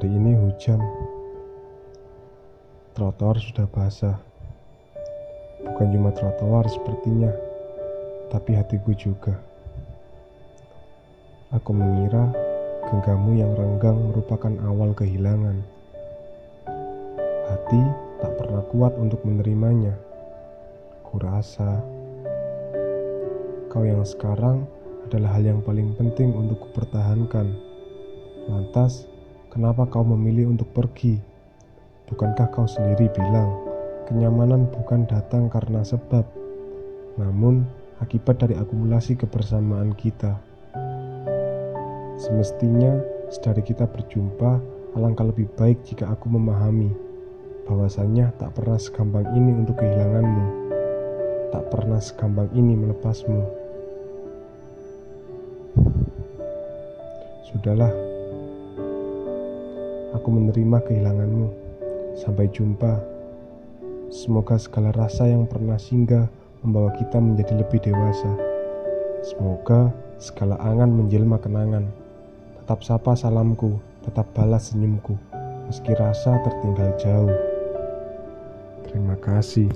Hari ini hujan. Trotoar sudah basah. Bukan cuma trotoar sepertinya, tapi hatiku juga. Aku mengira genggammu yang renggang merupakan awal kehilangan. Hati tak pernah kuat untuk menerimanya. Kurasa kau yang sekarang adalah hal yang paling penting untuk kupertahankan. Lantas, kenapa kau memilih untuk pergi? Bukankah kau sendiri bilang, kenyamanan bukan datang karena sebab, namun akibat dari akumulasi kebersamaan kita. Semestinya, sedari kita berjumpa, alangkah lebih baik jika aku memahami bahwasanya tak pernah segampang ini untuk kehilanganmu, tak pernah segampang ini melepasmu. Sudahlah, aku menerima kehilanganmu. Sampai jumpa. Semoga segala rasa yang pernah singgah membawa kita menjadi lebih dewasa. Semoga segala angan menjelma kenangan. Tetap sapa salamku, tetap balas senyumku, meski rasa tertinggal jauh. Terima kasih.